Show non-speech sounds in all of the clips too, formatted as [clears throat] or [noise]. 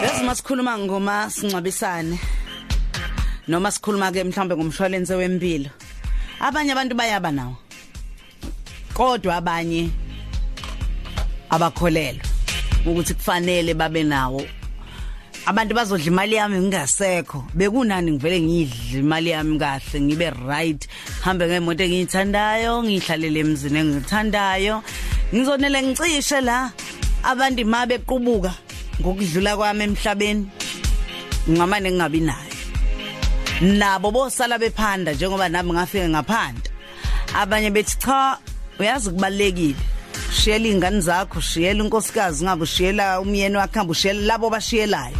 Bese masikhuluma ngoma singcwabisane noma sikhuluma ke mhlambe ngomshwalense wempilo. Abanye abantu bayaba nawo. Kodwa abanye abakholelwa ukuthi kufanele babe nawo. Abantu bazodla imali yami ngingasekho. Bekunani ngivele ngidle imali yami kahle ngibe right? Hambe ngemoto engiyithandayo ngihlalele emzini engithandayo ngizonele ngicishe la. Abantu mabe bequbuka ngokudlula kwami emhlabeni ngamane ngingabi nayo. Nabo bosala bephanda njengoba nami ngafike ngaphanda. Abanye bethi cha uyazi kubalekile shiyela ingane zakho shiyela unkosikazi ngabe ushiyela umyeni wakhe ngabe ushiyela labo bashiyelayo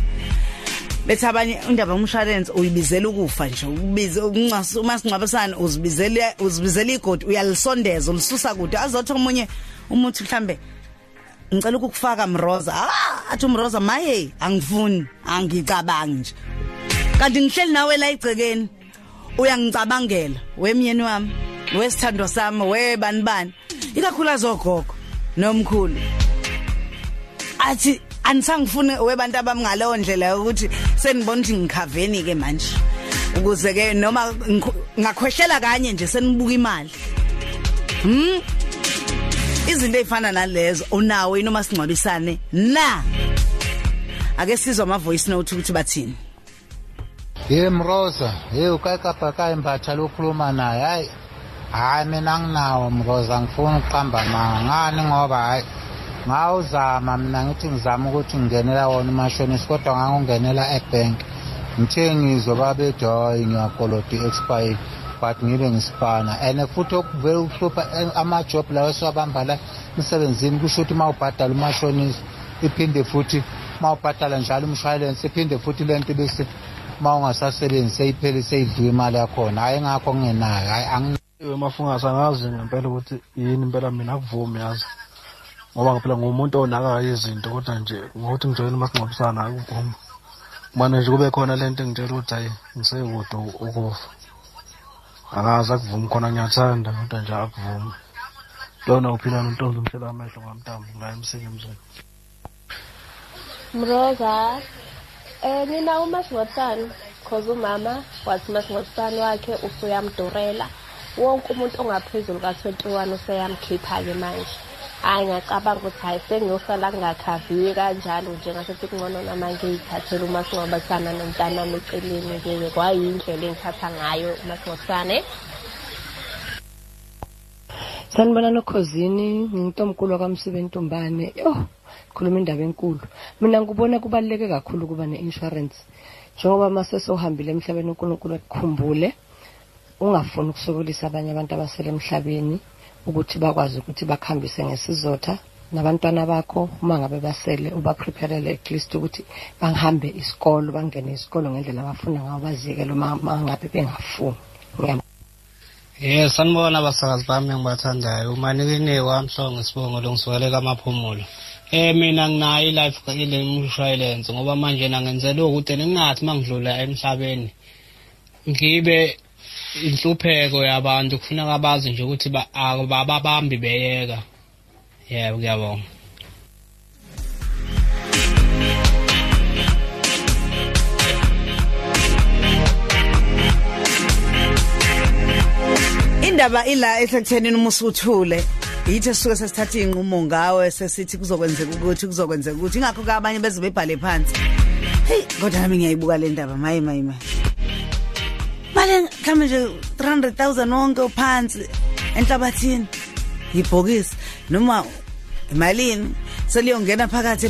bethi abanye indaba yomshwalense uyibizela ukufa nje ubize uncasa uma singcwabisana uzibizela uzibizela igodi uyalisondeza ulisusa kude. Azothi omunye umuthi mhlambe ngicela ukukufaka mroza. Ah athi umroza maye angifuni angicabangi nje. Kanti ngihleli nawe la igcekeni uyangicabangela wemyeni wami wesithando sami webani bani. Ikakhulu azogogo nomkhulu. Athi anisangifune webantu abamngaleyo ndlela ukuthi senibona ukuthi ngikhaveni ke manje. Ukuze ke noma ngakhwehlela kanye nje senibuka imali. Hm izinto ezifana nalezo unawo inoma singcwabisane? Na! Ake sizwe ama voice note ukuthi bathini. Ye mroza. Ye ukayikabhaka imbatha lokhuluma naye. Hayi hayi mina nginawo mroza. Ngifuna ukuqamba manga. Ngani ngoba hayi ngawuzama mina ngithi ngizama ukuthi ngingenela wona umashonisi kodwa ngangungenela ebank. Ngithe ngizwe babethi hayi ngiyakolota i-expire but ngibe ngisipana and futhi okuvele ukuhlupha amajob lawo esiwabamba la emsebenzini kusho ukuthi uma ubhadala umashonisi iphinde futhi uma ubhadala njalo umshwalense iphinde futhi le nto bese uma ungasasebenzi seyiphele seyidliwe imali yakhona. Hhayi ngakho ngingenayo hhayi mafungasi angazi ngempela ukuthi yini impela mina akuvumi yazi. Ngoba phela ngumuntu onakayo izinto kodwa nje ngokuthi ngijoyine masingcwabisana akuvumi kumane nje kube khona le nto engitshela ukuthi hayi ngisekude ukufa. Akazi akuvumi khona ngiyathanda kodwa nje akuvumi lona uphila nontombi umshela amehlo ngamntambo ngayo emsini emzini mroza um mina umasingcwabisane cause umama wathi umasingcwabisane wakhe usuyamdurela. Wonke umuntu ongaphezulu ka-twenty-one useyamkhipha-ke manje. Hhayi ngiyacabanga ukuthi hhayi sengiyosala ngingakhaviwe kanjalo nje ngasethi kungcono nama ngiyithathele umasingcwabisana nomntanami eceleni-ke kwayindlela engithatha ngayo umasingcwabisane sanibona nokhosini ngingutomkulu wakamsibe ntombane. Yo khuluma indaba enkulu. Mina ngibona kubaluleke kakhulu ukuba ne-insurance njengoba mase sohambile emhlabeni unkulunkulu ekukhumbule ungafuni ukusokolisa abanye abantu abasele emhlabeni. Ukuthi bakwazi ukuthi bakuhambise ngesizotha nabantwana bakho uma ngabe basele ubaprepherele at least ukuthi bahambe isikolo bangene isikolo ngendlela abafuna ngayo baziyekele uma ngabe bengafuni Yes, sanibona abasakazi bami engibathandayo. Umanikine wamhlongo isibongo longisukele kamaphumulo. Eh mina nginayo i-life ile insurance ngoba manje nangenzela ukuthi ningathi mangidlula emhlabeni ngibe inhlupheko yabantu kufuneka bazi nje ukuthi ababambi beyeka. Yebo ngiyabonga. indaba ila esekuthenini uma usuthule yithi esisuke sesithatha inqumo ngawe sesithi kuzokwenzeka ukuthi kuzokwenzeka ukuthi. Ingakho ke abanye beze bebhale phansi. Hey kodwa nami ngiyayibuka le ndaba. Mayi mayi mayi manje mhlawumbe nje 300000 wonke uphansi enhlabathini. Yibhokisi noma imalini seliyongena phakathi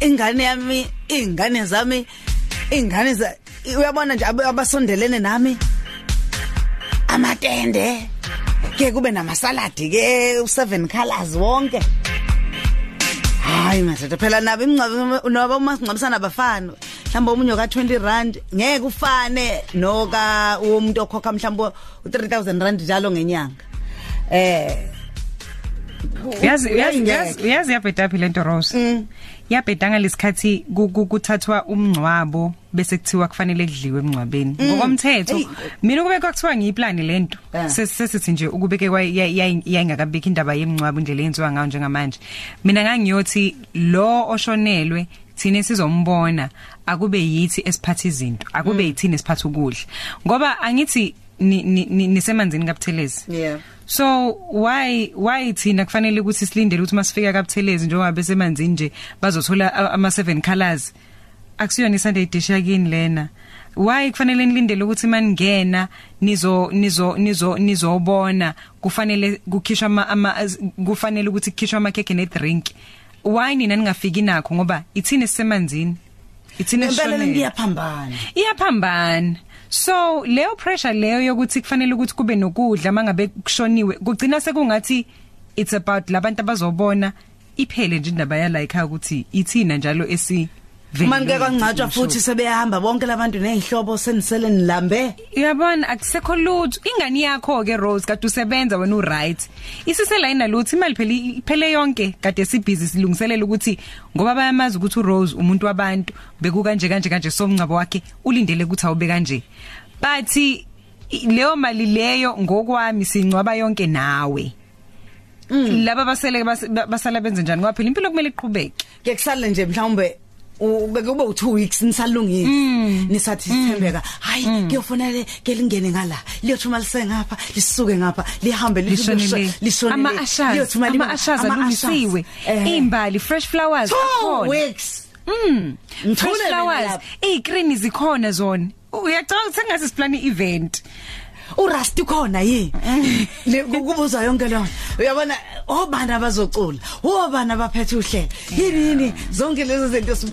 ingane yami ingane zami ingane za uyabona nje abasondelene nami? Amatende ke kube namasaladi ke u7 colors wonke. Hayi madodana phela nabo imncwabi nabo masingcwabisana abafani mhlawumbe omunye ka 20 rand ngeke ufane noka umuntu okhokha mhlawumbe u3000 rand njalo ngenyanga. Eh yazi yazi yazi- yazi yabheda phi lento Rose? Yabheda ngalesikhathi ku- ku- kuthathwa umncwabo bese kuthiwa kufanele kudliwe emncwabeni ngokomthetho Eyi. mina kube kwakuthiwa ngiyiplani lento Ah. Ses- sesithi nje ukubeke yayingakabiki indaba yemncwabo indlela yenziwa ngayo njengamanje. Mina ngangiyothi lo oshonelwe thina sizombona akube yithi esiphatha izinto akube yithini esiphatha ukudla. Ngoba angithi ni- ni- ni- nisemanzini kabuthelezi yeah. So why why thina kufanele ukuthi silindele ukuthi masifika kabuthelezi njengoba besemanzini nje bazothola a- ama seven colors? Akusiyona isunday dish yakini lena. Why kufanele nilindele ukuthi maningena nizo nizo nizo nizobona kufanele kukhishwa ama, ama kufanele ukuthi kukhishwa ama cake ne drink why nina ningafiki nakho? Ngoba ithini sisemanzini ithini impela esishonele ngiyaphambana iyaphambana. So leyo pressure leyo yokuthi kufanele ukuthi kube nokudla mangabe kushoniwe kugcina sekungathi it's about labantu abazobona iphele nje indaba yala ekhaya ukuthi ithina njalo esi manje kwangcatshwa futhi sebehamba bonke labantu nezihlobo senisele nilambe. Uyabona akusekho lutho. Ingani yakho ke Rose? Kade usebenza wena u right isisela ina luthi imali phela iphele yonke. Kade sibhizi silungiselela ukuthi ngoba bayamazi ukuthi u Rose umuntu wabantu beku kanje kanje kanje somncabo wakhe ulindele ukuthi awube kanje but i- leyo mali leyo ngokwami sincwaba yonke nawe. Laba basele bas- ba- basala benze njani ngoba phela impilo kumele iqhubeke. Ke kusale nje mhlawumbe ube kube u2 weeks nisalungile nisathi sithembeka hayi kuyofanele ke lingene ngala liyothuma lisengapha lisuke ngapha lihambe lishonele lishonele ama ashes ama ashes alungisiwe imbali fresh flowers 2 akhona. weeks Mm. Fresh flowers, lapha. izikrini zikhona zona. Uyacabanga sengathi siplani event. Urasti khona yi Le- kukubuza yonke leyo. Uyabona obana bazocula obana baphethe uhlelo? Yini yini zonke lezo zinto si-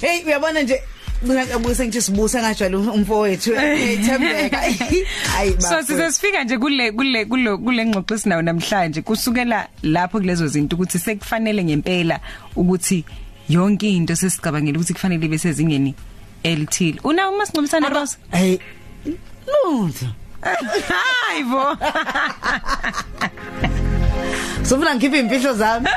hey uyabona nje ngiyabuse ngithi sibuse ngajwayele umfowethu ethembeka [laughs] hayi So bafowethu. sizosifika nje kule kule kulo kule ngxoxo esinayo namhlanje. Kusukela lapho kulezo zinto ukuthi sekufanele ngempela ukuthi yonke into sesicabangela ukuthi kufanele bese zingeni elithile. Una uma singcobisana Rose? hey lutho Hayibo. sofuna [laughs] ngikhiphe imfihlo zami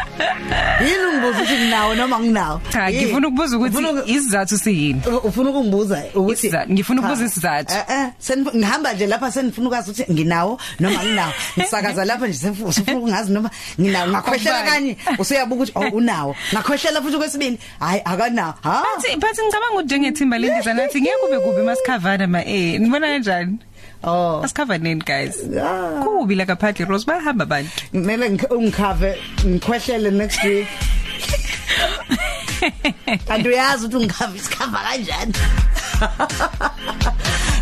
yini ungibuza ukuthi nginawo noma nginawo Cha, Yini? ngifuna ukubuza Ufuna ukuthi isizathu siyini. U- ufuna ukungibuza ukuthi Isizathu, ngifuna ukubuza Cha. isizathu. eh eh senif- ngihamba nje lapha senifuna ukwazi ukuthi nginawo noma nginawo ngisakaza lapha nje senifuna ufuna ukungazi noma nginawo ngakhwehlela Awubani. kanye usuyabuka ukuthi oh unawo ngakhwehlela futhi kwesibili hayi akanawo ha Bathi bathi ngicabanga ukuthi njengethimba lendizana nathi ngeke kube kubi masikhavana ma eh nibona kanjani? Oh Asikhavaneni guys. Ah. Kubi la kaphathi Rose bayahamba abantu. kumele ngikh- ungikhave ngikhwehlele next week kanti uyazi ukuthi ungikhave isikhava kanjani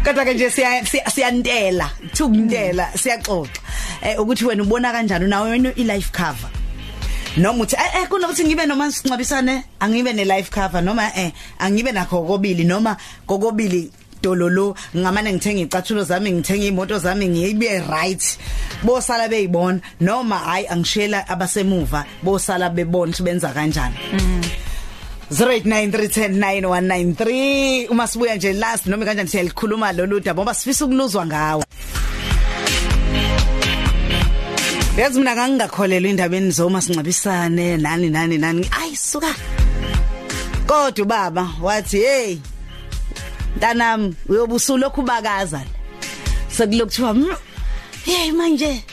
kodwa ke nje siya siya- siyantela thukundela siyaxoxa eh ukuthi wena ubona kanjani unawo wena i life cover noma uthi eh eh, kunokuthi ngibe noma sincabisane angibe ne life cover noma eh angibe nakho kokobili noma kokobili dololo ngamane ngithenga icathulo zami ngithenga imoto zami ngiyibe right. Bosala beyibona noma hayi angishela abasemuva bosala bebona ukuthi benza kanjani. 0893109193 uma sibuya nje last noma kanjani siyalikhuluma lolu daba ngoba sifisa ukuluzwa ngawe Yazi mina ngangingakholelwa indabeni zoma singcabisane nani nani nani. Ayi suka. Kodwa baba wathi hey Ntanami uyobusulo lokhu bakaza sekulokuthiwa "Mm, hey manje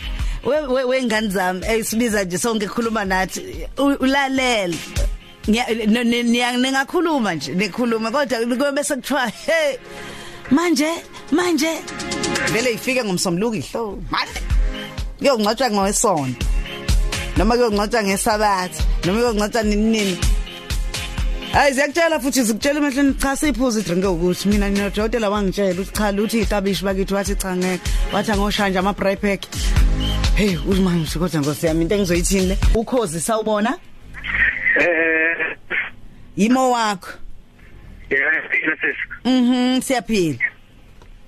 we we- wengane zami eyisibiza nje sonke khuluma nathi u- ulalela. Ngiya- n- n- niya- ningakhuluma nje nikhulume kodwa kube bese kuthiwa hey manje manje. Vele ifike ngomsombuluko ihlo manje. Kuyongcatshwa ngowesonto noma kuyongcatshwa ngesabathi noma kuyongcatshwa nini nini. Hayi ziyakutshela futhi zikutshela emehlweni cha siphuza idrink ukuthi mina ninodokotela wangitshela ukuthi cha luthi ikabishi bakithi wathi cha ngeke. Wathi angoshanja ama braai pack. Hey uthi manje kodwa ngosi yami into engizoyithini le? Ukhozi sawubona? Eh, yimo wakho. yeah, sis. mhm siyaphila.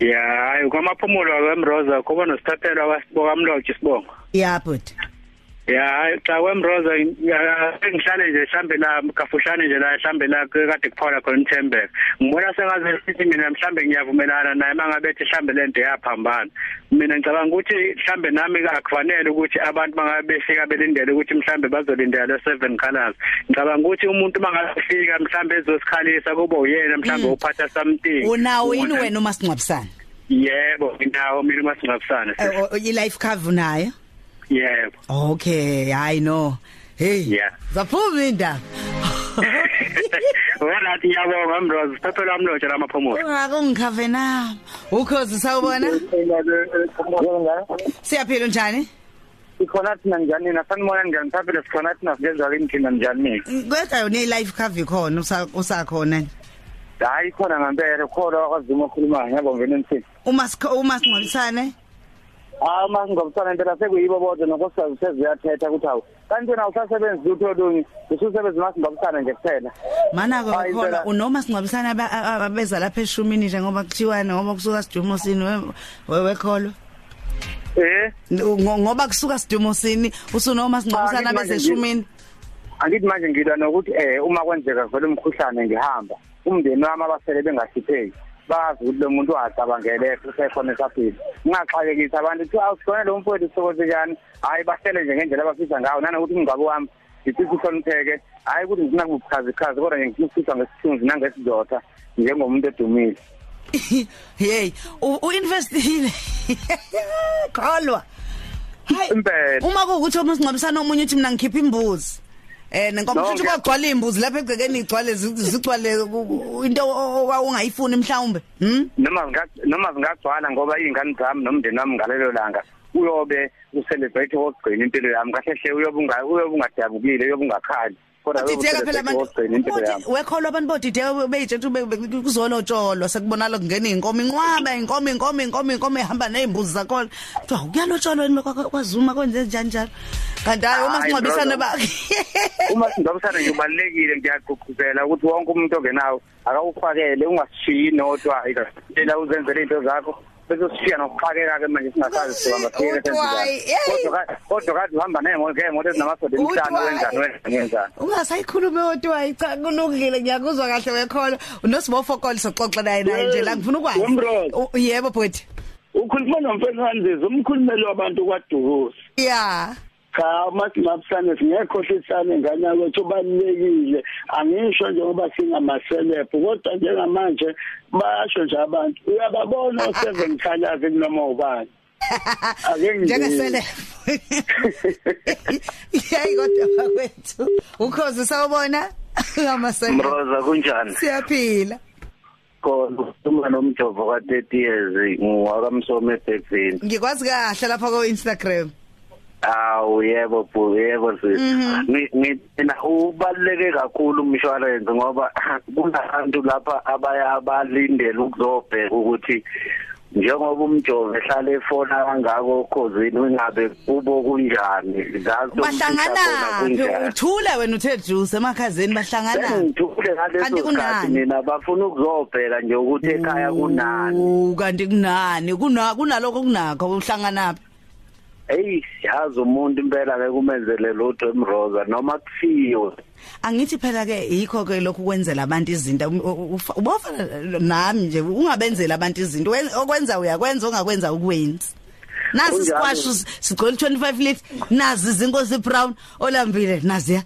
Yeah, hayi kwamaphumulo kwemroza kuba nosithathela wasiboka mloji sibongo. yeah but ya cha kwemroza ngihlale nje mhlambe la kafushane nje la mhlambe la kade kuphawula khona uThembeka. Ngibona sengaze sithi mina mhlambe ngiyavumelana naye mangabe ethi mhlambe lento yaphambana mina ngicabanga ukuthi mhlambe nami akufanele ukuthi abantu mangabe befika belindele ukuthi mhlambe bazolindela le seven colors. Ngicabanga ukuthi umuntu mangafika mhlambe ezosikhalisa kuba uyena mhlambe uphatha something. Unawo yini wena uma singcwabisana yebo nginawo mina masingabusana i life cover nayo yebo okay hayi no hey Yeah. zaphuma indaba [laughs] wena athi ngiyabonga mrozi siphephela amlotsha lamaphomola ungakungikhave na? Ukhozi sawubona? Siyaphila njani? Ikhona thina njani? Na sanibona njani? Saphela sikhona thina sigenza kimthina njani? Kwetha yona i-life cover ikhona usa- usakhona. Hayi khona ngempela khona wakwaziuma okhulumayo yabo ngene emthini. Uma sikho- uma singcwabisane hayi uma singobusana impela sekuyibo bodwa nonkosikazi seziyathetha ukuthi hawu kanti wena usasebenzi lutho olunye ususebenzi uma singobusana nje kuphela. Mana-ke khona unoma aba- abeza lapha eshumini nje ngoba kuthiwani ngoba kusuka sidumosini we- we- wekholwa eh? Ngo- ngoba kusuka sidumosini usunoma singcwabisane Ah, ngithi abeze manje eshumini. angithi manje ngilwa nokuthi eh uma kwenzeka vele umkhuhlane ngihamba umndeni wami abasele bengahlipheki bazi ukuthi lo muntu wacabangele usekhona esaphila. Ngingaxakekisa abantu kuthi awusikhona lo mfowethu sokoze njani hayi bahlele nje ngendlela abafisa ngawo nanokuthi umngcwabo wami ngifisa uhlonipheke hayi ukuthi ngifuna kubuchazichazi kodwa nje ngifisa ukufisa ngesithunzi nangesizotha njengomuntu edumile. [laughs] Hey u- uinvestile. [laughs] Kholwa. Hayi impela. uma kuwukuthi uma singcwabisana omunye uthi mina ngikhipha imbuzi. Eh nenkomo No, futhi ngiya- kwagcwala imbuzi lapha egcekeni igcwale zi- zigcwale ku- ku- into owawungayifuni mhlawumbe hm noma zinga- noma zingagcwala ngoba iy'ngane zami nomndeni wami ngalelo langa uyobe ucelebrate okugcina impilo yami. Kahle hle uyobe unga- uyobe ungadabukile uyobe ungakhali. Kodwa uyobe Dideka phela ucelebrate abantu okugcina impilo yami? Uthi wekholwa abantu bodideka beyitshela ukuthi kuzolotsholwa. Sekubonala kungena inkomo inqwaba inkomo inkomo inkomo inkomo ehamba nezimbuzi zakhona. Kuthiwa kuyalotsholwa yini kwa- kwazuma kwenze njani njalo kanti hayi uma Hayi, singcwabisane brother. ba [laughs] uma singabusana nje ubalulekile ngiyagqugquzela ukuthi wonke umuntu ongenawo akawufakele ungasishiyi nodwa ikaela uzenzele into zakho. Bese usishiya nokuxakeka-ke manje singasazi sibamba Uthi wayi, hey. kodwa kade uhamba ney'mo- ngey'moto ezinamasoda Uthi emihlanu wayi. wenzani wenzani wenzani ungasayikhulumi odwa cha kulungile ngiyakuzwa kahle wekholwa unosibofokoli soxoxa naye naye nje la ngifuna ukwazi Wemroza. U- yebo bhuti ukhuluma nomfenandizi umkhulumeli wabantu kwaDukusi ya. Cha masingabusane singekhohlisana ingane kwethu balekile angisho njengoba singamaselebhu kodwa njengamanje bayasho nje abantu uyababona o7 colors kunoma ubani? Njengesele [laughs] yayi kodwa bakwethu ukhozi sawubona? Ngamasele mroza kunjani? Siyaphila. Khona uma nomjovo ka 30 years ngwakamsomo eBhekvini ngikwazi kahle lapha ku Instagram awu yebo bu yebo Mhm. Ngina ubaluleke kakhulu umshwalense ngoba [clears throat] kunabantu lapha abaya abalindele ukuzobheka ukuthi njengoba umjovo ehlala efona kangako khosini ungabe kubo kunjani? Ngazo bahlangana uthula wena uthe juice emakhazeni bahlangana. Sengithule Kanti ngaleso sikhathi mina bafuna ukuzobheka nje ukuthi ekhaya kunani. Kanti kunani? Kuna kunaloko kunakho uhlanganaphi hey yazi umuntu impela ke kumenzele lutho emroza noma kufiwe angithi phela ke yikho ke lokhu kwenzela abantu izinto. U- u- ufa- ubofa nami nje ungabenzeli abantu izinto. Wen- okwenza uyakwenza ongakwenza ukwenzi nasi Kunjalo. siqwashu sigcwele 25 litre nazi izinkosi brown olambile naziya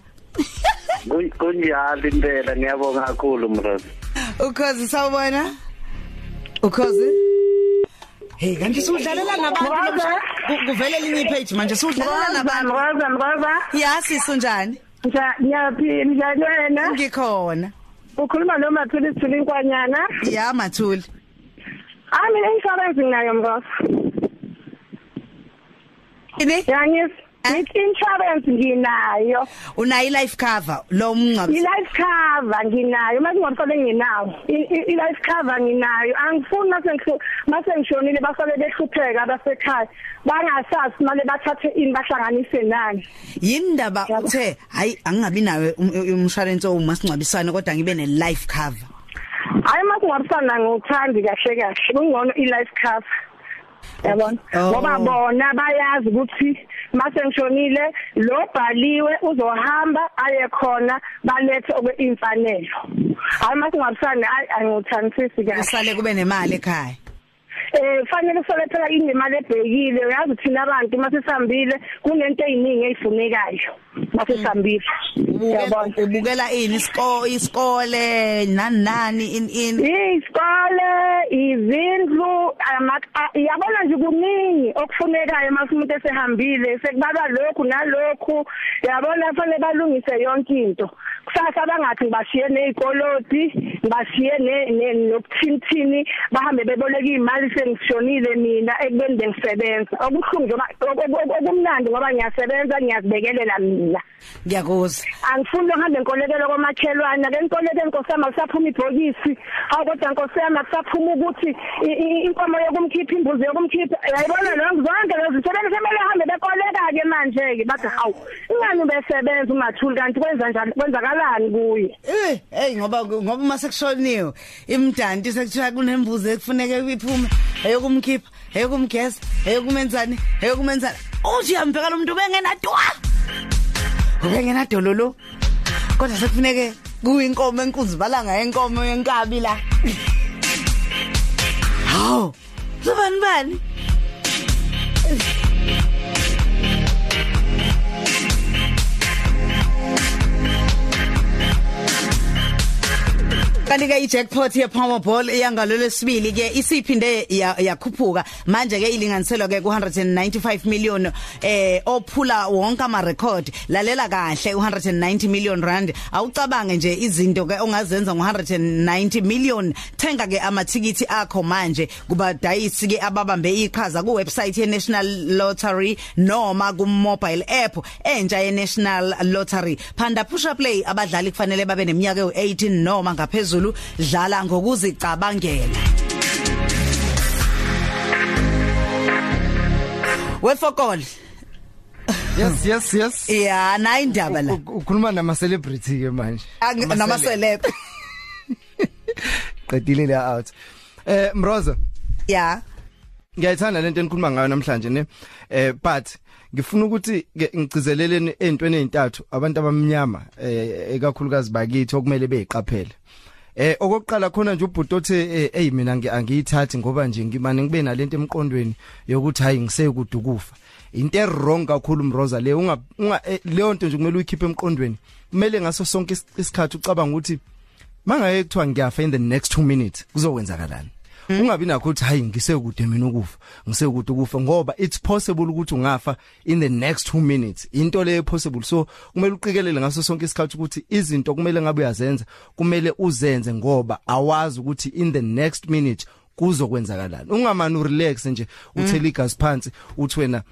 Kun- kunjalo impela? Ngiyabonga kakhulu mroza ukhozi sawubona? Ukhozi? Hey kanti sudlalela nabantu nomsha- ku- kuvele linye page manje sudlalela nabantu. Mroza mroza yasi sunjani? Ngiyaphila njani wena ngikhona. Ukhuluma noma Thuli Thuli inkwanyana? Ya mathuli ami insurance nginayo mroza ini? Yangis ngithi insurance nginayo. Unayo life cover lo mncwabi i-life cover nginayo. Mase ngiyosole nginawo I- i- i-life cover nginayo. Angifuni mase ngihlu- mase ngishonile basole behlupheka abasekhaya bangasazi manje bathathe ini bahlanganise nani. Yindaba uthe hayi angingabi nawe um- umshwalense omasingcwabisane kodwa ngibe ne life cover? Hayi mase ngiyabusana ngiwuthandi kahle kahle. Kungcono i-life cover. Yabona? Oh. ngoba bona bayazi ukuthi mase ngishonile lo bhaliwe uzohamba aye khona balethe okweimfanelo. Hayi mase ngabusani ayi anguthandisisi kahle. Usale kube nemali ekhaya. Eh fanele sole phela inemali ebhekile. Uyazi thina abantu mase sihambile kunento eziningi ezifunekayo mase sihambile yabona? ubukela ini? Isko iskole nani nani in in? Isikole! Izindlu yabona nje kuningi okufunekayo mase umuntu esehambile sekubalwa lokhu nalokhu. Yabona fanele balungise yonke into. Kusasa bangathi bashiye nezikoloti bashiye nokuthinthini bahambe beboleka imali sengishonile mina ekubeni bengisebenza. Okuhlungu njengoba ok- ok- okumnandi ngoba ngiyasebenza ngiyazibekelela mina. Ngiyakuzwa. Angifuni uhambe nkolekelo komakhelwane. Ake nkolekelo nkosama kusaphuma ibhokisi. Hawu kodwa nkosama kusaphuma ukuthi i- i- inkomo yokumkhipha imbuzi yokumkhipha yayibona lonke zonke lezi sebenze semele hambe bekoleka ke manje ke bathi hawu ingani besebenza umathuli kanti kwenza njani kwenzakalani kuye? Eh, hey ngoba ngoba uma sekushoniwe imdanti sekuthiwa kunembuzi ekufuneke iphume eyokumkhipha eyokumgeza eyokumenzani eyokumenzani. Uthi yambheka lo muntu bengena twa ubengena dololo kodwa sekufuneke kuyinkomo enkunzi balanga yenkomo yenkabi la. Hawo zobani kanti ke ijackpot ye Powerball iyangalolo sibili ke isiphinde ya- yakhuphuka? Manje ke ilinganiselwa ke ku 195 million eh ophula wonke ama record lalela kahle u 190 million rand. Awucabange nje izinto ke ongazenza ngo 190 million. Thenga ke amathikithi akho manje kuba dayisi ke ababambe iqhaza ku website ye National Lottery noma ku mobile app entsha ye National Lottery. Phanda push up play abadlali kufanele babe neminyaka u18 noma ngaphezulu dlala ngokuzicabangela. Wefokol yes yes yes. Yeah nayi indaba la. Ukhuluma nama celebrity ke manje. Nama celeb [laughs] qedile la out. Eh mroza. Yeah ngiyayithanda lento enikhuluma ngayo namhlanje ne? Eh but ngifuna ukuthi ke ngicizeleleni ezintweni ezintathu abantu abamnyama eh ekakhulukazi bakithi okumele beyiqaphele. Eh okokuqala khona nje ubhuti othe eh, hey mina ngi- angiyithathi ngoba nje ngimane ngibe nalento emqondweni yokuthi hayi ngisekude ukufa. Into errong kakhulu mroza le unga eh, leyo nto nje kumele uyikhiphe emqondweni. Kumele ngaso sonke is- isikhathi ucabanga ukuthi mangaye kuthiwa ngiyafa in the next 2 minutes kuzokwenzakalani? Ungabi nakho ukuthi hayi ngisekude mina ukufa ngisekude ukufa ngoba it's possible ukuthi ungafa in the next 2 minutes. Into le possible. So kumele uqikelele ngaso sonke isikhathi ukuthi izinto kumele ngabe uyazenza kumele uzenze ngoba awazi ukuthi in the next minute kuzokwenzakalani. Ungamani urelax nje uthela igazi phansi uthi wena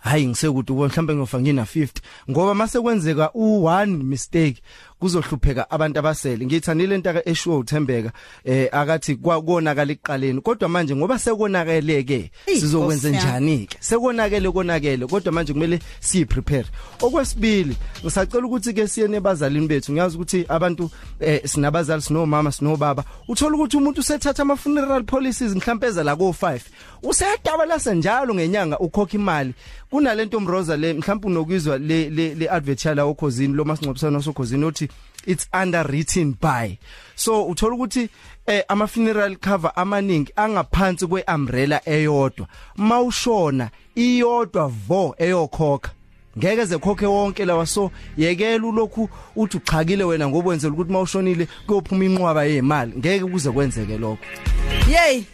hayi ngisekude ubona mhlambe ngiyofa ngina 50 ngoba mase kwenzeka u1 mistake kuzohlupheka abantu abasele. Ngithandile into aka eshow uthembeka eh akathi kwakonakala iqaleni kodwa manje ngoba sekonakeleke Eyi, sizokwenza njani ke sekonakele konakele. Kodwa manje kumele siyi prepare okwesibili ngisacela ukuthi ke siye nebazalini bethu. Ngiyazi ukuthi abantu eh sinabazali sinomama sinobaba. Uthola ukuthi umuntu usethatha ama funeral policies mhlambe eza la ko 5 useyadabalasa njalo ngenyanga ukhokha imali. Kunalento mroza le mhlawumbe unokuzwa le le, advert yala okhosini lo masingcwabisana osokhosini othi it's underwritten by. So uthola ukuthi eh ama funeral cover amaningi angaphansi kwe umbrella eyodwa. Mawushona iyodwa vo eyokhokha. Ngeke zekhokhe wonke lawa. So yekela ulokhu uthi uchakile wena ngoba wenzela ukuthi mawushonile kuyophuma inqwaba yezimali ngeke kuze kwenzeke lokho. Yey!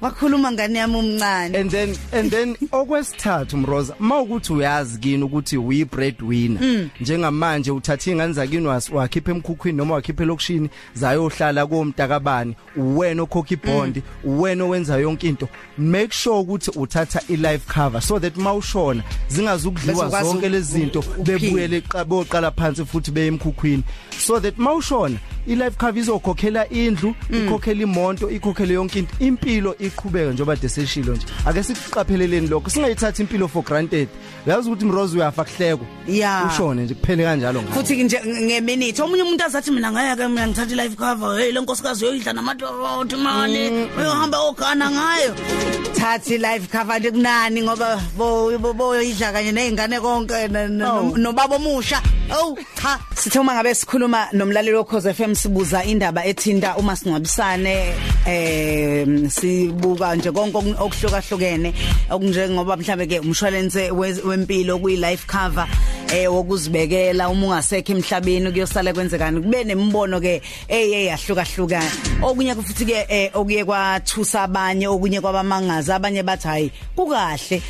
Wakhuluma ngani yami umncane? And then and then okwesithathu mroza mawukuthi uyazi kini ukuthi uyi breadwinner njengamanje uthatha ingane zakini was- wakhipha emkhukhwini noma wakhipha lokushini zayohlala komntakabani uwena okhokha ibond uwena owenza yonke into. Make sure ukuthi uthatha i life cover so that mawushona zingazukudliwa Bezokwazi zonke u- lezi zinto u- uphile. bebuyele qa- boqala phansi futhi beye emkhukhwini. So that mawushona i life cover izokhokhela indlu ikhokhela imoto ikhokhele yonke into. Impilo iqhubeka njengoba deseshilo nje. Ake sikuqapheleleni lokho singayithathi impilo for granted. Uyazi ukuthi mrose uyafa kuhleko Ya. ushone nje kuphele kanjalo futhi nje ngeminute omunye umuntu azathi mina ngeke mina ngithatha life cover hey lenkosikazi uyoyidla namadothi mani? Uyohamba ogana ngayo. Thathi life cover nje kunani ngoba bo bo- boyidla kanye nezingane konke Oh. nobaba omusha. Oh cha. Sithe uma ngabe sikhuluma nomlaleli wokhoze FM sibuza indaba ethinta uma singcwabisane eh sibuka nje konke oku- okuhlukahlukene okunjengoba mhlambe ke umshwalense we- wempilo kuyi life cover. Eh wokuzibekela uma ungasekho emhlabeni kuyosala kwenzekani? Kube nembono ke eye yahlukahlukana. Okunye futhi ke eh, okuye kwathusa abanye okunye kwabamangaza abanye bathi hayi kukahle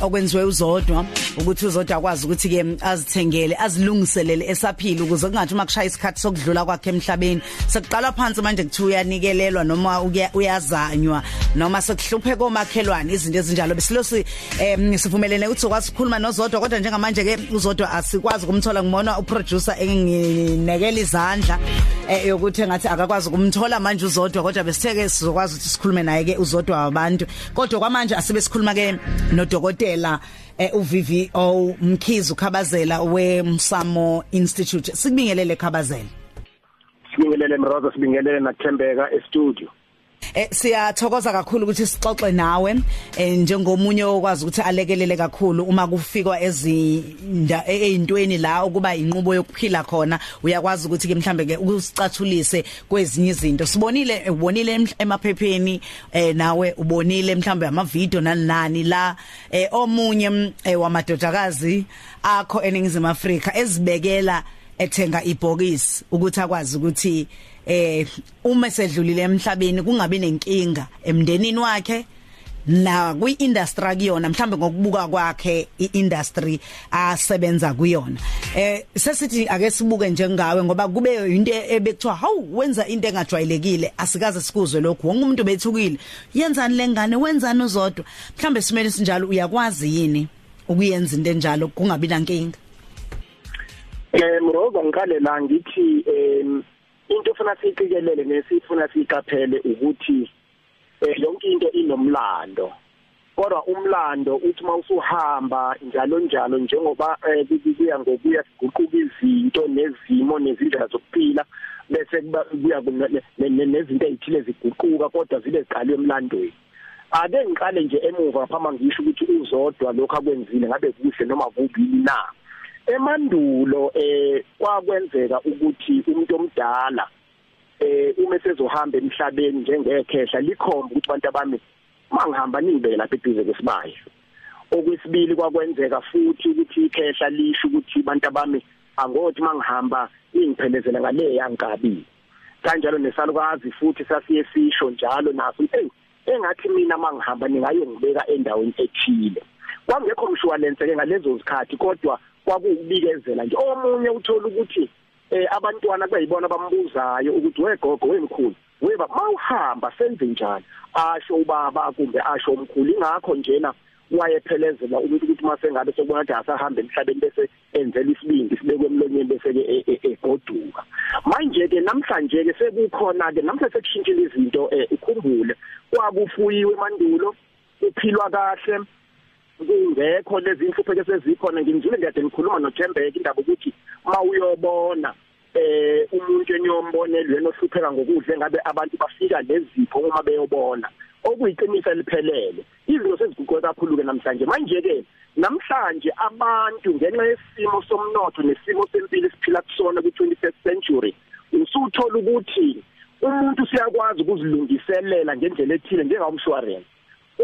okwenziwe uzodwa ukuthi uzodwa akwazi ukuthi ke azithengele azilungiselele esaphila ukuze kungathi uma kushaya isikhathi sokudlula kwakhe emhlabeni sekuqala phansi manje kuthiwa uyanikelelwa noma uya- uyazanywa noma sekuhluphe komakhelwane izinto ezinjalo. Besilosi sivumelene ukuthi ukwazi ukukhuluma nozodwa kodwa njengamanje ke uzodwa asikwazi ukumthola ngibona uproducer enginekela izandla eh yokuthi ngathi akakwazi ukumthola manje uzodwa kodwa besitheke sizokwazi ukuthi sikhulume naye ke uzodwa wabantu. Kodwa kwamanje asibe sikhuluma ke nodokotela eh uVVO Mkhizi ukhabazela weMsamo Institute. Sikubingelele khabazela sibingelele mroza sibingelele nathembeka estudio. Eh siyathokoza kakhulu ukuthi sixoxe nawe eh njengomunye okwazi ukuthi alekelele kakhulu uma kufikwa ezinda ezintweni la ukuba inqubo yokuphila khona. Uyakwazi ukuthi ke mhlambe ke usicathulise kwezinye izinto. Sibonile ubonile em- emaphepheni eh nawe ubonile mhlambe ama video nani nani la. Eh omunye eh, wamadodakazi akho eningizimu Afrika ezibekela ethenga ibhokisi ukuthi akwazi ukuthi eh uma sedlulile emhlabeni kungabe nenkinga emndenini wakhe na kwi-industry akuyona mhlambe ngokubuka kwakhe i-industry asebenza kuyona. Eh sesithi ake sibuke njengawe ngoba kube into ebekuthiwa hawu wenza into engajwayelekile asikaze sikuzwe lokho wonke umuntu bethukile. Yenzani lengane wenzani uzodwa? Mhlambe simele sinjalo uyakwazi yini ukuyenza into enjalo kungabi nankinga? Eh mroza ngiqale la ngithi em into ofuna siyiqikelele nesifuna siyiqaphele ukuthi eh yonke into inomlando. Kodwa umlando uthi mawusuhamba njalo njalo njengoba eh, kuya ngokuya siguquka izinto nezimo nezindlela zokuphila bese kuba- kuya ku- ne- ne- ne- nezinto ezithile ziguquka kodwa zibe ziqalwe emlandweni. Ake ngiqale nje emuva phama ngisho ukuthi uzodwa lokho akwenzile ngabe kuhle noma kubi na? Emandulo eh kwakwenzeka ukuthi umuntu omdala eh uma sezohamba emhlabeni njengekhehla likhomba ukuthi bantu abami mangihamba nibe lapha eduze kwesibayo okwesibili kwakwenzeka futhi ukuthi ikhehla lisho ukuthi bantu abami angothi mangihamba ingiphelezela ngale yangabi. Kanjalo nesalukazi futhi sasiye sisho njalo naso hey engathi mina mangihamba ningayongibeka endaweni ethile. Kwangekho mshwalense ke ngalezo zikhathi kodwa kwakuubikezela nje. Omunye uthola ukuthi eh abantwana bayibona bambuzayo ukuthi wegogo wemkhulu weba mawuhamba senze njani? Asho ubaba kumbe asho umkhulu. Ingakho njena wayephelezela umuntu ukuthi mase ngabe sokubona ukuthi asahambe emhlabeni bese enzela isibindi sibekwe emlonyeni bese ke egoduka manje ke namhlanje ke sekukhona ke namhlanje sekushintshile izinto eh, ukhumbule kwakufuyiwe mandulo uphilwa kahle kungekho lezi inhlupheko sezikhona ngimzile ngiyade ngikhuluma noThembeka indaba ukuthi mawuyobona eh umuntu eniyombonelwe nohlupheka ngokudla ngabe abantu bafika lezipho uma beyobona okuyiqiniso eliphelele. Izinto seziguquke kakhulu ke namhlanje. Manje ke namhlanje abantu ngenxa yesimo somnotho nesimo sempilo esiphila kusona ku-21st century usuthola ukuthi umuntu siyakwazi ukuzilungiselela ngendlela ethile njengomshwarensi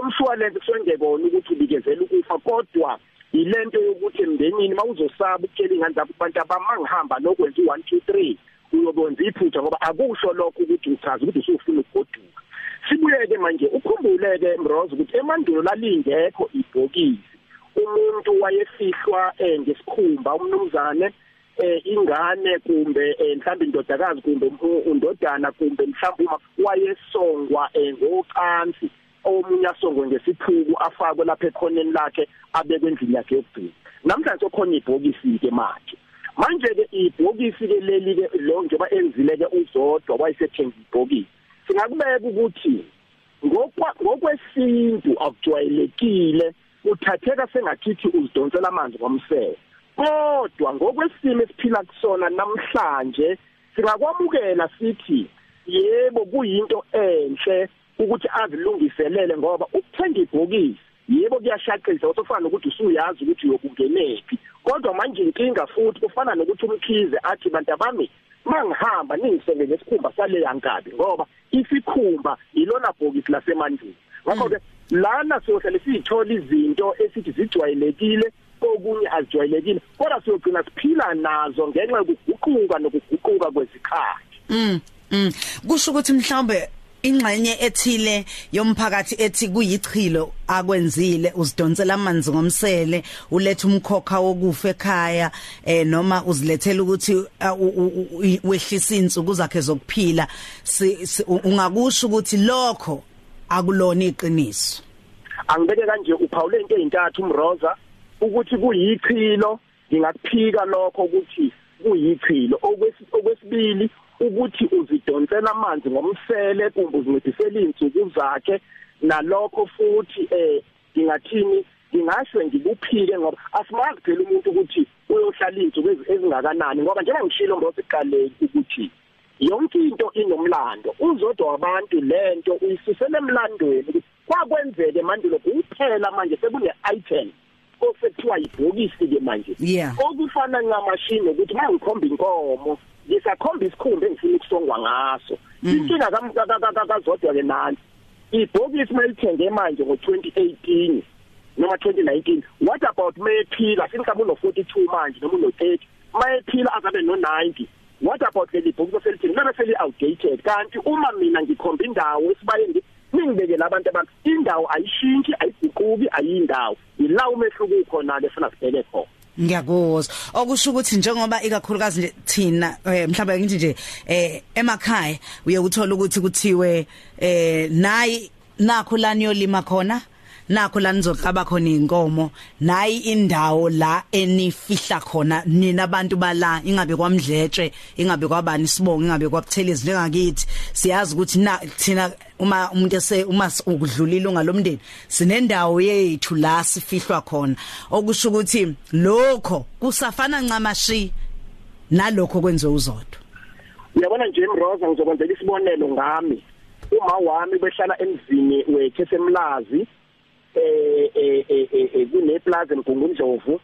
umshwalense kusengekona ukuthi ubikezela ukufa kodwa ilento yokuthi emndenini mawuzosaba ukutshela ingane zakho abantu abamangihamba lokwenza u1 2 3 uyobonza iphutha ngoba akusho lokho ukuthi uchaza ukuthi usufuna ukugoduka. Sibuyeke manje ukhumbuleke mrozo ukuthi emandulo lalingekho ibhokisi. Umuntu wayefihlwa eh, ngesikhumba umnumzane eh ingane kumbe eh, mhlawumbe indodakazi kumbe undodana kumbe mhlawumbe uma wayesongwa eh, ngocansi. Omunye asongwe ngesiphuku afakwe lapha ekhoneni lakhe abekwe endlini yakhe yokugcina. Namhlanje sokhona ibhokisi ke manje manje ke ibhokisi ke leli ke lo njengoba enzile ke uzodwa wayesethenga ibhokisi. Singakubeka ukuthi ngokwesintu akujwayelekile uthatheka sengathithi uzidonsela amanzi ngomsele kodwa ngokwesimo esiphila kusona namhlanje singakwamukela sithi yebo kuyinto enhle ukuthi azilungiselele ngoba ukuthenga ibhokisi yebo kuyashaqisa usofana nokuthi usuyazi ukuthi uyokungenephi. Kodwa manje inkinga futhi kufana nokuthi umkhize athi bantu abami mangihamba ningisenge ngesikhumba sale yankabi ngoba isikhumba ilona bhokisi lasemandulo. Ngakho ke lana siyohlale sithola izinto esithi zijwayelekile okunye azijwayelekile kodwa siyogcina siphila nazo ngenxa yokuguquka nokuguquka kwezikhathi mm mm kusho ukuthi mhlawumbe ingxenye ethile yomphakathi ethi kuyichilo akwenzile. Uzidonsela amanzi ngomsele uletha umkhokha wokufa ekhaya eh noma uzilethela ukuthi wehlisa insuku zakhe zokuphila. Ungakusho ukuthi lokho akulona iqiniso. Angibeke kanje uphawule into ezintathu umroza ukuthi kuyichilo. Ngingakuphika lokho ukuthi kuyichilo. Okwesibili ukuthi uzidonsela amanzi ngomsele kumbe uzincedisela insuku zakhe. Nalokho futhi eh ngingathini ngingasho ngikuphike ngoba asimazi phela umuntu ukuthi uyohlala insuku ezingakanani ngoba njengoba ngishilo ngosiqaleni ukuthi yonke into inomlando. Uzodwa wabantu lento uyisusela emlandweni kwakwenzeke manje lokho kuphela manje sekune item osekuthiwa ibhokisi ke manje okufana ngamashini ukuthi mangikhomba inkomo ngisakhomba isikhumba engifuna ukusongwa ngaso. Inkinga kazodwa ke nansi ibhokisi melithenge manje ngo2018 noma 2019 what about mayephila? Sinkabe uno 42 manje noma uno 30 mayephila azabe no 90 what about leli bhokisi selithini lebe seli outdated kanti uma mina ngikhomba indawo esibayeni ningibekela abantu abantu indawo ayishintshi ayiguquki ayindawo. Ila umehluko ukhona lefuna sibheke khona. Ngiyakuzwa. Okusho ukuthi njengoba ikakhulukazi nje thina mhlawumbe ngithi nje eh emakhaya uye uthola ukuthi kuthiwe eh nayi nakho lani yolima khona? Nakho la nizoqaba khona inkomo nayi indawo la enifihla khona nina abantu bala ingabe kwamdletshe ingabe kwabani sibonga ingabe kwabuthelezi njengakithi siyazi ukuthi na thina uma umuntu ese uma ukudlulile ungalomndeni sinendawo yethu la sifihlwa khona. Okusho ukuthi lokho kusafana ncamashi nalokho kwenziwe uzodwa. Uyabona nje Mroza ngizokwenzela isibonelo ngami. Uma wami behlala emzini wethu esemlazi eh eh kuneplaza eMgungundlovu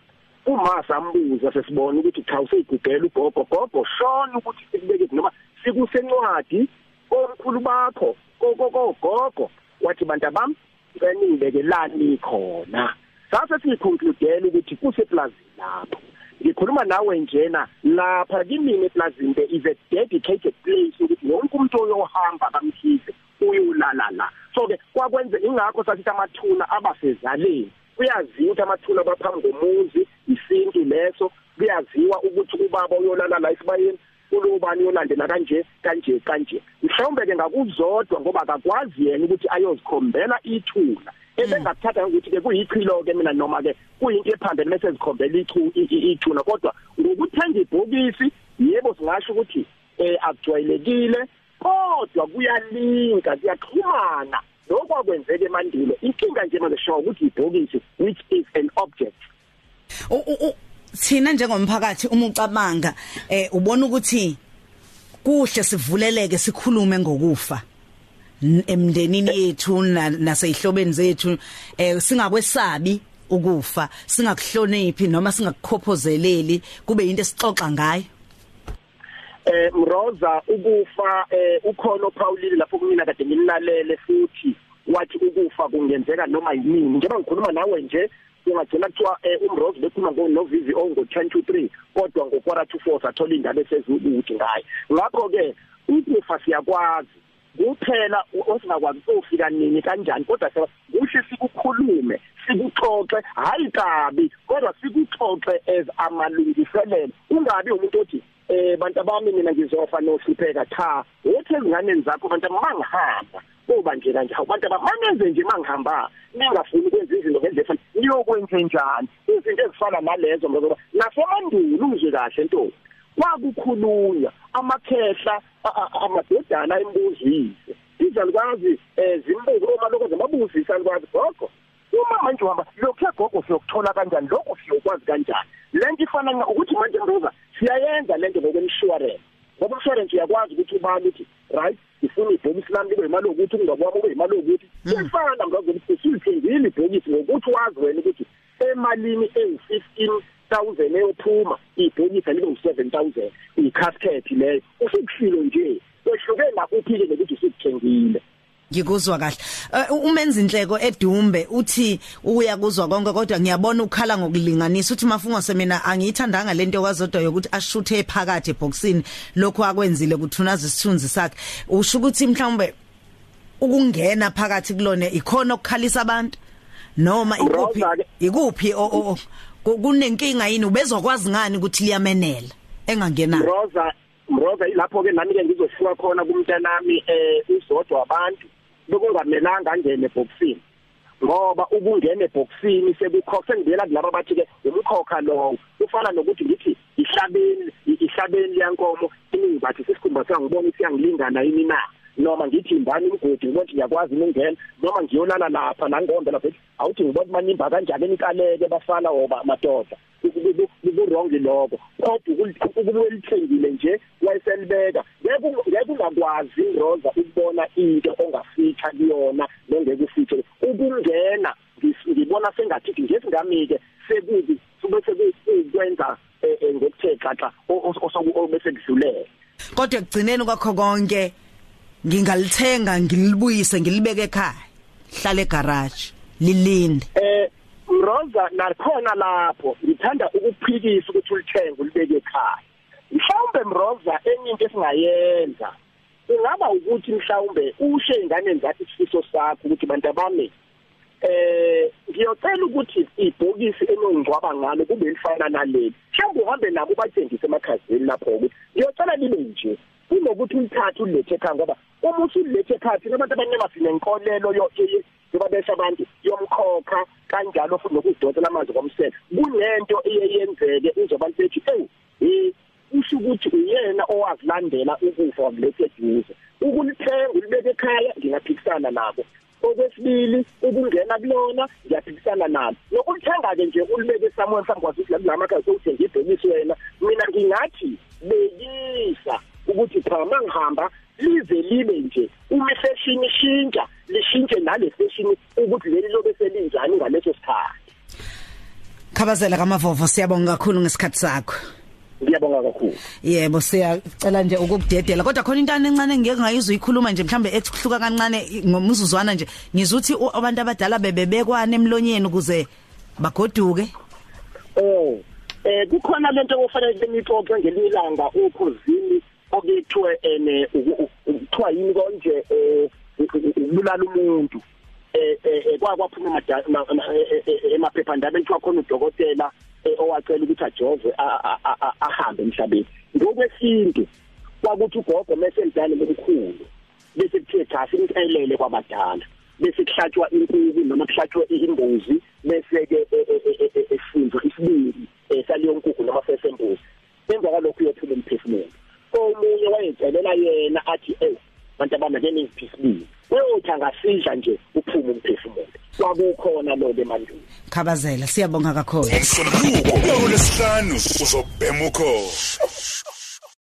uma sambuza sesibona ukuthi cha useyigugela ugogo gogo shona ukuthi sikubeke noma sikusencwadi omkhulu bakho gogo wathi bantu bam seningibekelani khona. Sase siyiconcludela ukuthi kuseplazini lapho. Ngikhuluma nawe njena lapha kimini eplazini there is a dedicated place ukuthi wonke umuntu oyohamba kamkhize uyolala la. So ke kwakwenze ingakho sathi amathuna abasezaleni kuyaziwa ukuthi amathuna abaphambi komuzi isintu leso. Kuyaziwa ukuthi ubaba uyolala la isibayeni ulobani yolandela kanje kanje kanje. Mhlawumbe ke ngakuzodwa ngoba akakwazi yena ukuthi ayozikhombela ithula ebengakuthatha ukuthi ke kuyichilo ke mina noma ke kuyinto ephambene bese zikhombela ichu ithuna. Kodwa ngokuthenga ibhokisi yebo singasho ukuthi eh akujwayelekile. Kodwa kuyalinka kuyaxhumana. Lokho akwenzeke emandulo inkinga nje manje show ukuthi ibhokisi which is an object. Thina njengomphakathi uma ucabanga eh ubona ukuthi kuhle sivuleleke sikhulume ngokufa emndenini yethu naseyihlobeni zethu eh singakwesabi ukufa singakuhloniphi noma singakukhophozeleli kube into esixoxa ngayo. Eh Mroza ukufa eh ukhona ophawulile lapho kumina kade nginilalele futhi wathi ukufa kungenzeka noma yini njengoba ngikhuluma nawe nje ungagcina kuthiwa umrose bekhuluma ngonovivi ongo 10 to 3 kodwa ngokora to 4 sathola indaba esezukuthi ngayo ngakho ke ukufa siyakwazi. Kuphela osingakwazi ukufika nini kanjani kodwa kuhle sikukhulume sikuxoxe hayi kabi kodwa sikuxoxe as amalungiselelo. Ungabi umuntu othi eh bantu abami mina ngizofa nohlupheka cha. Uthi ezinganeni zakho bantu mangihamba. Kuba nje kanje abantu abamanenze nje mangihamba. Ningafuni ukwenza izinto ngendlela niyokwenza njani? Izinto ezifana nalezo ngoba nasemandulo uzwe kahle nto kwakukhulunywa amakhehla amadodana embuzise izalukwazi zimbuzo uma lokho zamabuzisa alukwazi gogo. Uma manje uhamba lokhu yagogo siyokuthola kanjani? Lokhu siyokwazi kanjani? Lento ifana nqa ukuthi manje mroza siyayenza lento ngokwemshwarensi ngoba umshwarensi uyakwazi ukuthi ubani ukuthi right ifuna ibhokisi lami libe imali ukuthi ungakwami ube imali ukuthi sifana mroza ukuthi silithengile ibhokisi ngokuthi wazi wena ukuthi emalini eyi-15 thousand eyophuma ibhokisi libe u-seven thousand i-casket leyo. Usikushilo nje kwehluke nakuphi-ke nokuthi usikuthengile ngikuzwa kahle. Uh, umenza inhleko edumbe uthi uya kuzwa konke kodwa ngiyabona ukhala ngokulinganisa uthi mafungo semina angiyithandanga lento kwazodwa yokuthi ashuthe ephakathi eboxini lokho akwenzile kuthunaza isithunzi sakhe. Usho ukuthi mhlawumbe ukungena phakathi kulone ikhona okukhalisa abantu? Noma ikuphi ikuphi kunenkinga yini? Ubezokwazi ngani ukuthi liyamenela engangena Rosa Mroza ilapho ke nami ke ngizofika khona kumntanami eh uzodwa abantu bekungamelanga angene eboxini ngoba ukungena eboxini sekukhokhe ngibela kulabo bathi ke umkhokha lo ufana nokuthi ngithi ihlabeni ihlabeni yankomo iningi bathi sisikhumba sangibona siyangilingana yini na? Noma ngithi imbani umgodi ukuthi ngiyakwazi ukungena? Noma ngiyolala lapha nangombe lapha awuthi ngibona manimba kanjani enikaleke bafana oba madoda. Kuburongi lokho. Kodwa ukubelithengile nje wayeselibeka. Ngeke ungakwazi iroza ukubona into ongafitha kuyona nongeke ufithe ukungena ngibona sengathi ngesingamike sekubi sube sekwenza eh, eh, ngokuthe xaxa obese kudlulele. Kodwa ekugcineni kwakho konke ngingalithenga ngilibuyise ngilibeke ekhaya. Hlala egarage lilinde. Eh Rosa nakhona lapho. Ngithanda ukuphikisa ukuthi ulithenga ulibeke ekhaya. Mhlawumbe mroza enye into esingayenza ingaba ukuthi mhlawumbe ushe ingane zathi isifiso sakho ukuthi bantu abami eh ngiyocela ukuthi ibhokisi enongcwaba ngalo kube lifana naleli. Mhlawumbe uhambe nabo ubathengise emakhazini lapho ukuthi ngiyocela libe nje. Kunokuthi ulithathe ulethe ekhaya ngoba uma usulethe ekhaya thina abantu abanyama sinenkolelo yoba besha abantu yomkhokha kanjalo futhi nokudonsela amanzi komsele kunento eyenzeke uzoba lisethi hey usho ukuthi uyena owazilandela ukufa wakulethe eduze. Ukulithenga ulibeke ekhaya ngingaphikisana nabo. Okwesibili ukungena kulona ngiyaphikisana nalo nokulithenga ke nje ulibeke somewhere mhlawumbe kwathi kulamakhaya sewuthenga ibhekisi wena mina ngingathi bekisa ukuthi cha mangihamba lize libe nje. Uma ifashion ishintsha lishintshe nale fashion ukuthi leli lobe selinjani ngaleso sikhathi. Khabazela kamavovo siyabonga kakhulu ngesikhathi sakho. Ngiyabonga kakhulu. Yebo siyacela nje ukukudedela kodwa khona intana encane ngeke ngayizwa ikhuluma nje mhlambe ekuhluka kancane ngomuzuzwana nje ngizuthi abantu abadala bebebekwane emlonyeni ukuze bagoduke? Oh eh kukhona lento okufanele nixoxe ngelilanga ukhuzini okuthiwe ene kuthiwa yini konje eh ubulala umuntu eh eh kwakwaphuma emaphephandaba ekuthiwa khona udokotela owacela ukuthi ajove ahambe emhlabeni ngokwesintu kwakuthi ugogo mesemdala omkhulu bese kuthiwe cha simcelele kwabadala bese kuhlatshwa inkukhu noma kuhlatshwe imbuzi bese ke efunzwa isibindi saleyo nkukhu noma sesembuzi emva kwalokho uyophula umphefumulo omunye wayezelela yena athi eh bantu abami ake ningiphisibili weyothi angasidla nje uphume umphefumulo. Kwakukhona lo emandulo. Khabazela siyabonga kakhulu. Umsombuluko kulesihlanu uzobhema ukho